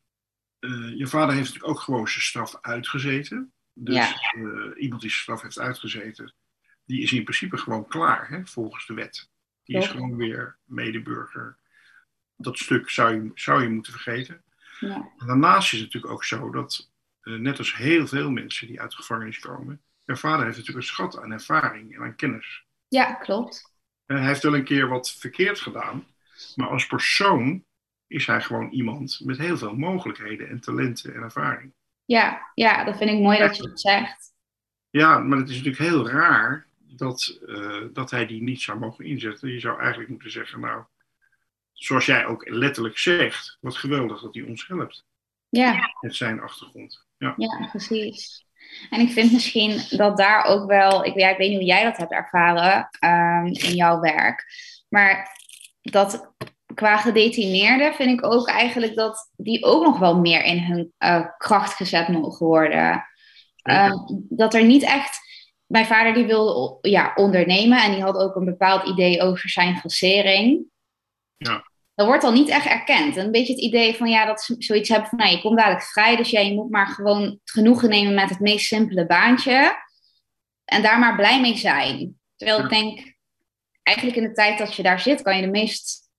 eh, je vader heeft natuurlijk ook gewoon zijn straf uitgezeten. Dus Ja. iemand die zijn straf heeft uitgezeten, die is in principe gewoon klaar hè, volgens de wet. Die is gewoon weer medeburger. Dat stuk zou je, zou je moeten vergeten. Ja. En daarnaast is het natuurlijk ook zo dat, eh, net als heel veel mensen die uit de gevangenis komen, mijn vader heeft natuurlijk een schat aan ervaring en aan kennis. ja, klopt. Eh, Hij heeft wel een keer wat verkeerd gedaan, maar als persoon is hij gewoon iemand met heel veel mogelijkheden en talenten en ervaring. Ja, ja, dat vind ik mooi dat je dat zegt. Ja, maar het is natuurlijk heel raar dat, eh, dat hij die niet zou mogen inzetten. Je zou eigenlijk moeten zeggen, nou, zoals jij ook letterlijk zegt, wat geweldig dat hij ons helpt Ja, met zijn achtergrond. Ja, ja, precies. En ik vind misschien dat daar ook wel, ik, ja, ik weet niet hoe jij dat hebt ervaren ehm, in jouw werk, maar dat qua gedetineerden vind ik ook eigenlijk dat die ook nog wel meer in hun uh, kracht gezet mogen worden. Uh, dat er niet echt. Mijn vader die wilde ja, ondernemen en die had ook een bepaald idee over zijn fasering. Ja. Dat wordt al niet echt erkend. Een beetje het idee van ja, dat ze zoiets hebben van nou, je komt dadelijk vrij, dus jij je moet maar gewoon genoegen nemen met het meest simpele baantje. En daar maar blij mee zijn. Terwijl ik denk, eigenlijk in de tijd dat je daar zit, kan je de meest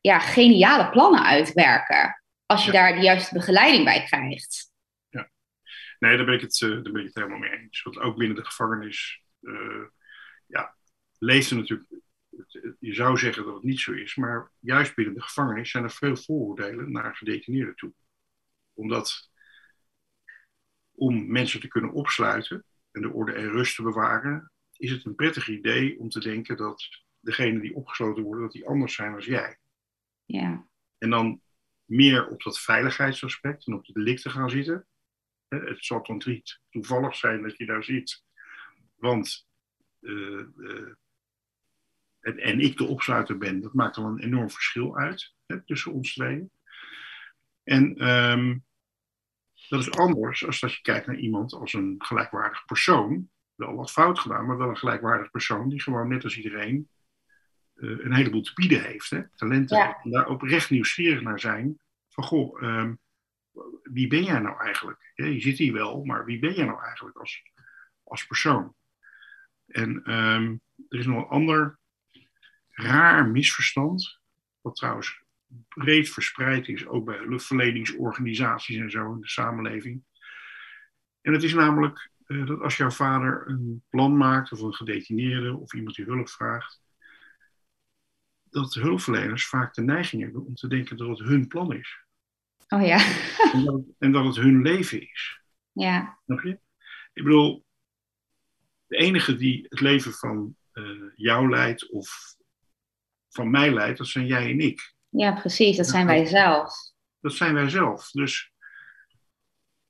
ja, geniale plannen uitwerken. Als je daar de juiste begeleiding bij krijgt. Nee, daar ben ik het, uh, daar ben ik het helemaal mee eens. Want ook binnen de gevangenis, uh, ja, leeft er natuurlijk. Je zou zeggen dat het niet zo is, maar juist binnen de gevangenis zijn er veel vooroordelen naar gedetineerden toe. Omdat om mensen te kunnen opsluiten en de orde en rust te bewaren, is het een prettig idee om te denken dat degene die opgesloten worden, dat die anders zijn als jij. Ja. En dan meer op dat veiligheidsaspect en op de delicten gaan zitten. Het zal toch niet toevallig zijn dat je daar zit. Want uh, uh, en ik de opsluiter ben, dat maakt al een enorm verschil uit hè, tussen ons tweeën. En um, dat is anders als dat je kijkt naar iemand als een gelijkwaardig persoon. Wel wat fout gedaan, maar wel een gelijkwaardig persoon die gewoon net als iedereen uh, een heleboel te bieden heeft. Hè? Talenten. Ja. En daar oprecht nieuwsgierig naar zijn. Van goh, um, wie ben jij nou eigenlijk? Je zit hier wel, maar wie ben jij nou eigenlijk als, als persoon? En um, er is nog een ander raar misverstand, wat trouwens breed verspreid is, ook bij hulpverleningsorganisaties en zo in de samenleving. En het is namelijk uh, dat als jouw vader een plan maakt, of een gedetineerde, of iemand die hulp vraagt, dat hulpverleners vaak de neiging hebben om te denken dat het hun plan is. Oh ja. en, dat het, en, dat het, hun leven is. Ja. Snap je? Ik bedoel, de enige die het leven van uh, jou leidt of van mij leidt, dat zijn jij en ik. Ja, precies. Dat zijn wij zelf. Dat zijn wij zelf. Dus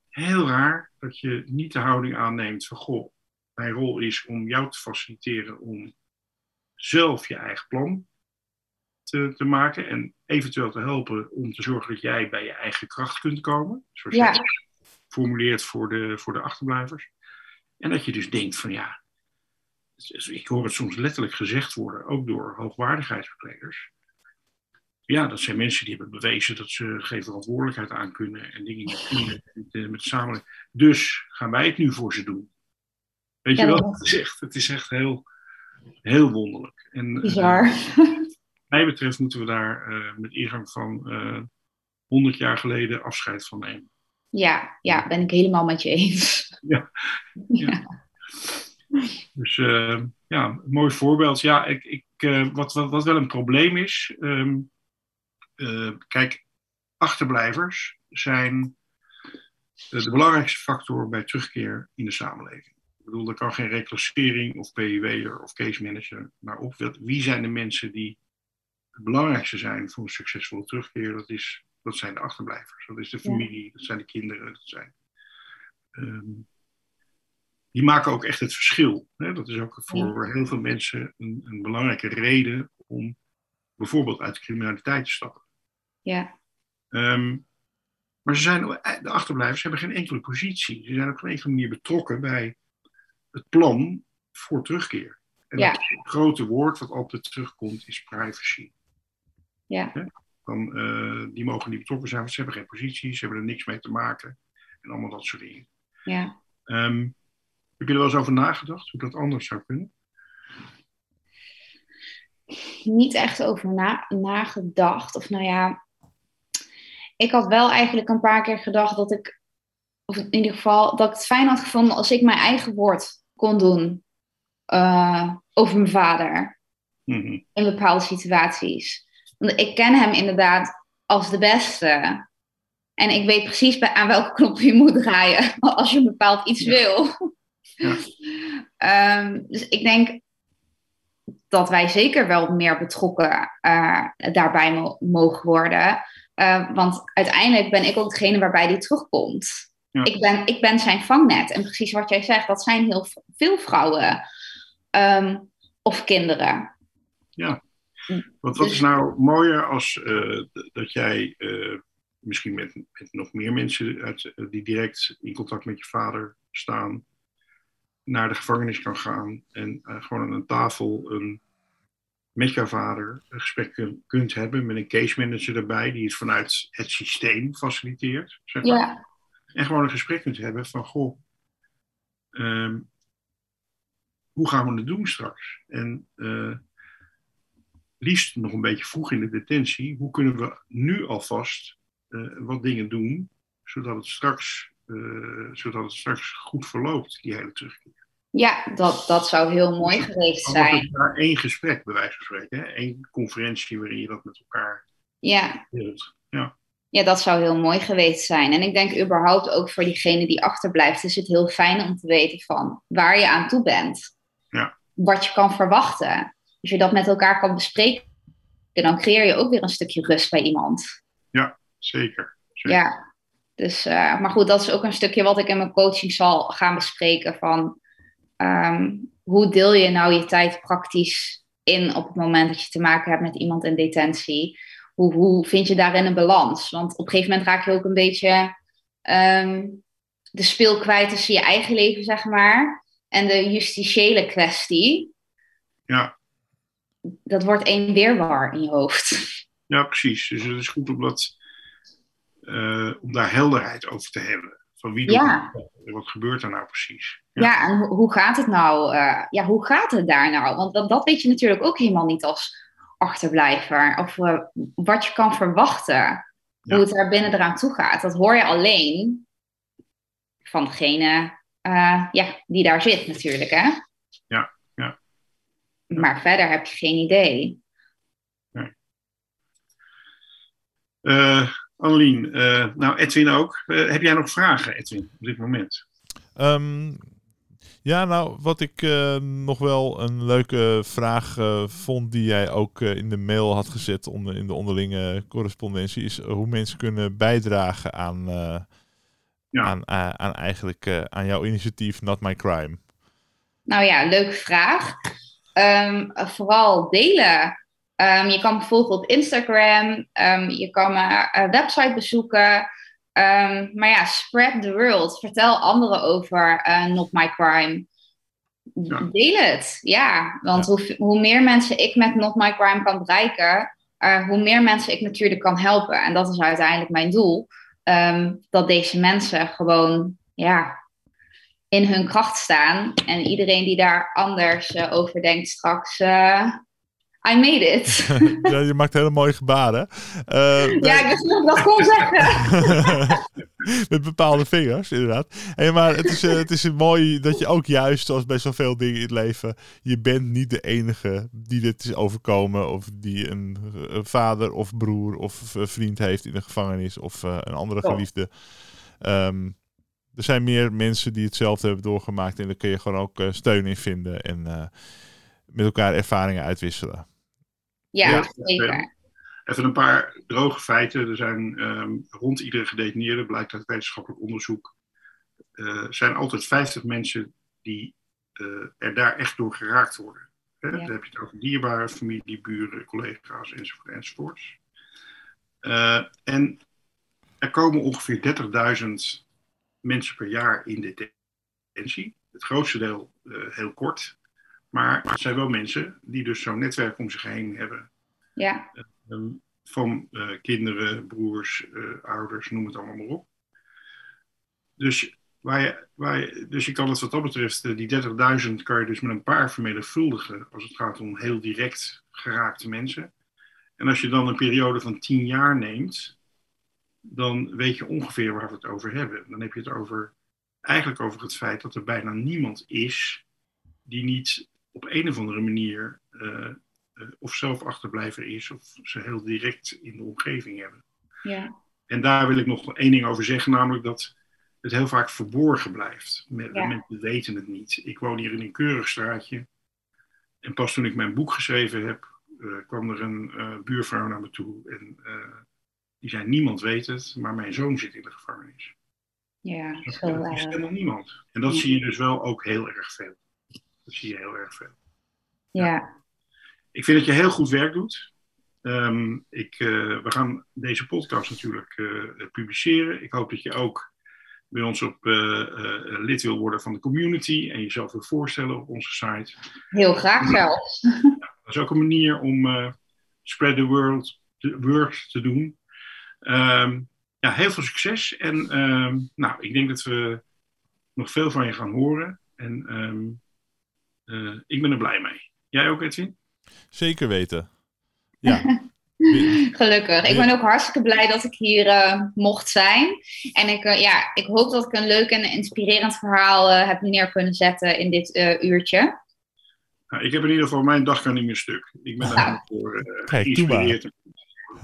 heel raar dat je niet de houding aanneemt van, goh, mijn rol is om jou te faciliteren om zelf je eigen plan te, te, maken en eventueel te helpen om te zorgen dat jij bij je eigen kracht kunt komen. Zoals Ja. het formuleert voor de, voor de achterblijvers. En dat je dus denkt van ja, ik hoor het soms letterlijk gezegd worden, ook door hoogwaardigheidsverplegers. Ja, dat zijn mensen die hebben bewezen dat ze geen verantwoordelijkheid aan kunnen en dingen niet kunnen met, met de samenleving. Dus gaan wij het nu voor ze doen. Weet Ja, je wel? Het is echt, het is echt heel, heel wonderlijk. En, eh, Bizar. Mij betreft moeten we daar eh, met ingang van eh 100 jaar geleden afscheid van nemen. Ja, ja, ben ik helemaal met je eens. Ja. Ja. Dus eh, ja, een mooi voorbeeld. Ja, ik, ik, wat, wat, wat wel een probleem is. ehm, eh, kijk, achterblijvers zijn de belangrijkste factor bij terugkeer in de samenleving. Ik bedoel, er kan geen reclassering of PIW'er of case manager naar op. Wie zijn de mensen die het belangrijkste zijn voor een succesvolle terugkeer? Dat, is, dat zijn de achterblijvers. Dat is de familie, dat zijn de kinderen, dat zijn. ehm, die maken ook echt het verschil. Hè? Dat is ook voor heel veel mensen een, een belangrijke reden om bijvoorbeeld uit de criminaliteit te stappen. Ja, Ehm, maar ze zijn, de achterblijvers hebben geen enkele positie. Ze zijn op geen enkele manier betrokken bij het plan voor terugkeer. En Ja. het grote woord wat altijd terugkomt is privacy. Ja, Dan, eh, die mogen niet betrokken zijn, want ze hebben geen positie, ze hebben er niks mee te maken. En allemaal dat soort dingen. ja. Ehm, heb je er wel eens over nagedacht hoe dat anders zou kunnen? Niet echt over na, nagedacht. Of nou ja, ik had wel eigenlijk een paar keer gedacht dat ik, of in ieder geval, dat ik het fijn had gevonden als ik mijn eigen woord kon doen eh, over mijn vader. Mhm. in bepaalde situaties. Want ik ken hem inderdaad als de beste. En ik weet precies bij, aan welke knop je moet draaien als je een bepaald iets Ja. wil. Ja. Ehm, dus ik denk dat wij zeker wel meer betrokken eh, daarbij mo- mogen worden. Eh, want uiteindelijk ben ik ook degene waarbij die terugkomt. Ja. Ik, ben, ik ben zijn vangnet. En precies wat jij zegt, dat zijn heel veel vrouwen ehm, of kinderen. Want wat Dus- is nou mooier als eh, dat jij eh, misschien met, met nog meer mensen uit, eh, die direct in contact met je vader staan, naar de gevangenis kan gaan en gewoon aan een tafel een, met jouw vader een gesprek kun- kunt hebben met een case manager erbij die het vanuit het systeem faciliteert. Zeg maar. Ja, En gewoon een gesprek kunt hebben van, goh, ehm, hoe gaan we het doen straks? En liefst nog een beetje vroeg in de detentie, hoe kunnen we nu alvast eh, wat dingen doen, zodat het, straks, eh, zodat het straks goed verloopt, die hele terugkeer. ja dat, dat zou heel mooi geweest Dan wordt zijn. het maar één gesprek, bij wijze van spreken. Hè? Eén conferentie waarin je dat met elkaar Ja. deelt. Ja, ja, dat zou heel mooi geweest zijn. En ik denk überhaupt ook voor diegene die achterblijft, is het heel fijn om te weten van waar je aan toe bent. Ja. Wat je kan verwachten. Als je dat met elkaar kan bespreken, dan creëer je ook weer een stukje rust bij iemand. zeker. zeker. Ja, dus, eh, maar goed, dat is ook een stukje wat ik in mijn coaching zal gaan bespreken. Van ehm, hoe deel je nou je tijd praktisch in op het moment dat je te maken hebt met iemand in detentie? Hoe, hoe vind je daarin een balans? Want op een gegeven moment raak je ook een beetje ehm, de speel kwijt tussen je eigen leven, zeg maar, en de justitiële kwestie. Ja. Dat wordt één weerwar in je hoofd. Ja, precies. Dus het is goed om, dat, eh, om daar helderheid over te hebben. Van wie doet Ja. het wat gebeurt er nou precies? Ja, en ho- hoe gaat het nou? eh, ja, hoe gaat het daar nou? Want dat, dat weet je natuurlijk ook helemaal niet als achterblijver. Of eh, wat je kan verwachten. Ja. Hoe het daar binnen eraan toe gaat. Dat hoor je alleen van degene ja, die daar zit natuurlijk, hè? Maar verder heb je geen idee. Eh Annelien, eh, nou Edwin ook. Eh, heb jij nog vragen, Edwin, op dit moment? Ehm, ja, nou, wat ik eh, nog wel een leuke vraag vond die jij ook eh, in de mail had gezet onder, in de onderlinge correspondentie, is hoe mensen kunnen bijdragen aan, eh, Ja. aan, eh, aan eigenlijk eh, aan jouw initiatief Not My Crime. Nou ja, leuke vraag. Ehm, vooral delen. Ehm, je kan bijvoorbeeld op Instagram, ehm, je kan mijn eh, website bezoeken. Maar ja, spread the world. Vertel anderen over eh, Not My Crime. Ja. Deel het, ja. Want hoe, hoe meer mensen ik met Not My Crime kan bereiken, eh, hoe meer mensen ik natuurlijk kan helpen. En dat is uiteindelijk mijn doel. Dat deze mensen gewoon, ja, in hun kracht staan. En iedereen die daar anders eh, over denkt straks, eh, I made it. ja, je maakt hele mooie gebaren. Eh, ja, ik wist ik dat kon zeggen. Met bepaalde vingers, inderdaad. Hey, maar het is, het is mooi dat je ook juist, zoals bij zoveel dingen in het leven, je bent niet de enige die dit is overkomen. Of die een, een vader of broer of vriend heeft in de gevangenis. Of een andere geliefde. Ehm, er zijn meer mensen die hetzelfde hebben doorgemaakt. En daar kun je gewoon ook eh, steun in vinden. En eh, met elkaar ervaringen uitwisselen. Ja, Ja, zeker. Even een paar droge feiten. Er zijn ehm, rond iedere gedetineerde, blijkt uit wetenschappelijk onderzoek, eh zijn altijd 50 mensen die eh, er daar echt door geraakt worden. Hè? Ja. Dan heb je het over dierbare familie, buren, collega's enzovoort enzovoorts. Eh, en er komen ongeveer 30.000 mensen per jaar in detentie. Het grootste deel eh, heel kort. Maar het zijn wel mensen die dus zo'n netwerk om zich heen hebben Ja, Ehm, van eh, kinderen, broers, eh, ouders, noem het allemaal maar op. Dus, waar je, waar je, dus je kan het wat dat betreft, eh, die 30.000 kan je dus met een paar vermenigvuldigen als het gaat om heel direct geraakte mensen. En als je dan een periode van 10 jaar neemt, dan weet je ongeveer waar we het over hebben. Dan heb je het over, eigenlijk over het feit dat er bijna niemand is die niet op een of andere manier eh, eh, of zelf achterblijver is, of ze heel direct in de omgeving hebben. ja, En daar wil ik nog één ding over zeggen, namelijk dat het heel vaak verborgen blijft. Ja. Mensen weten het niet. Ik woon hier in een keurig straatje. En pas toen ik mijn boek geschreven heb, eh, kwam er een buurvrouw naar me toe. En die zei, niemand weet het, maar mijn zoon zit in de gevangenis. ja. Dat Zo, is eh, helemaal niemand. En dat Ja. zie je dus wel ook heel erg veel. Dat zie je heel erg veel. ja. ik vind dat je heel goed werk doet. Ehm, ik, eh, we gaan deze podcast natuurlijk eh, publiceren. Ik hoop dat je ook bij ons op lid wil worden van de community en jezelf wil voorstellen op onze site. Heel graag zelfs. dat is ook een manier om spread the world, the word te doen. Ehm, ja, heel veel succes. En ehm, nou, ik denk dat we nog veel van je gaan horen. En uh, ik ben er blij mee. Jij ook, Edwin? Zeker weten. Ja. Gelukkig. Ik ben ook hartstikke blij dat ik hier uh, mocht zijn. En ik, uh, ja, ik hoop dat ik een leuk en inspirerend verhaal heb neer kunnen zetten in dit uurtje. Nou, ik heb in ieder geval mijn dag kan niet meer stuk. Ik ben daar voor geïnspireerd.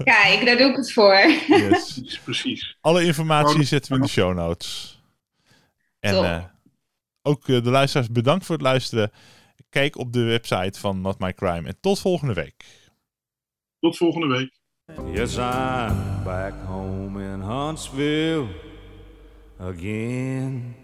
Kijk, daar doe ik het voor. Yes. Precies. Alle informatie zetten we in de show notes. En uh, ook uh, de luisteraars bedankt voor het luisteren. Kijk op de website van Not My Crime. En tot volgende week. Tot volgende week. Yes, I'm back home in Huntsville again.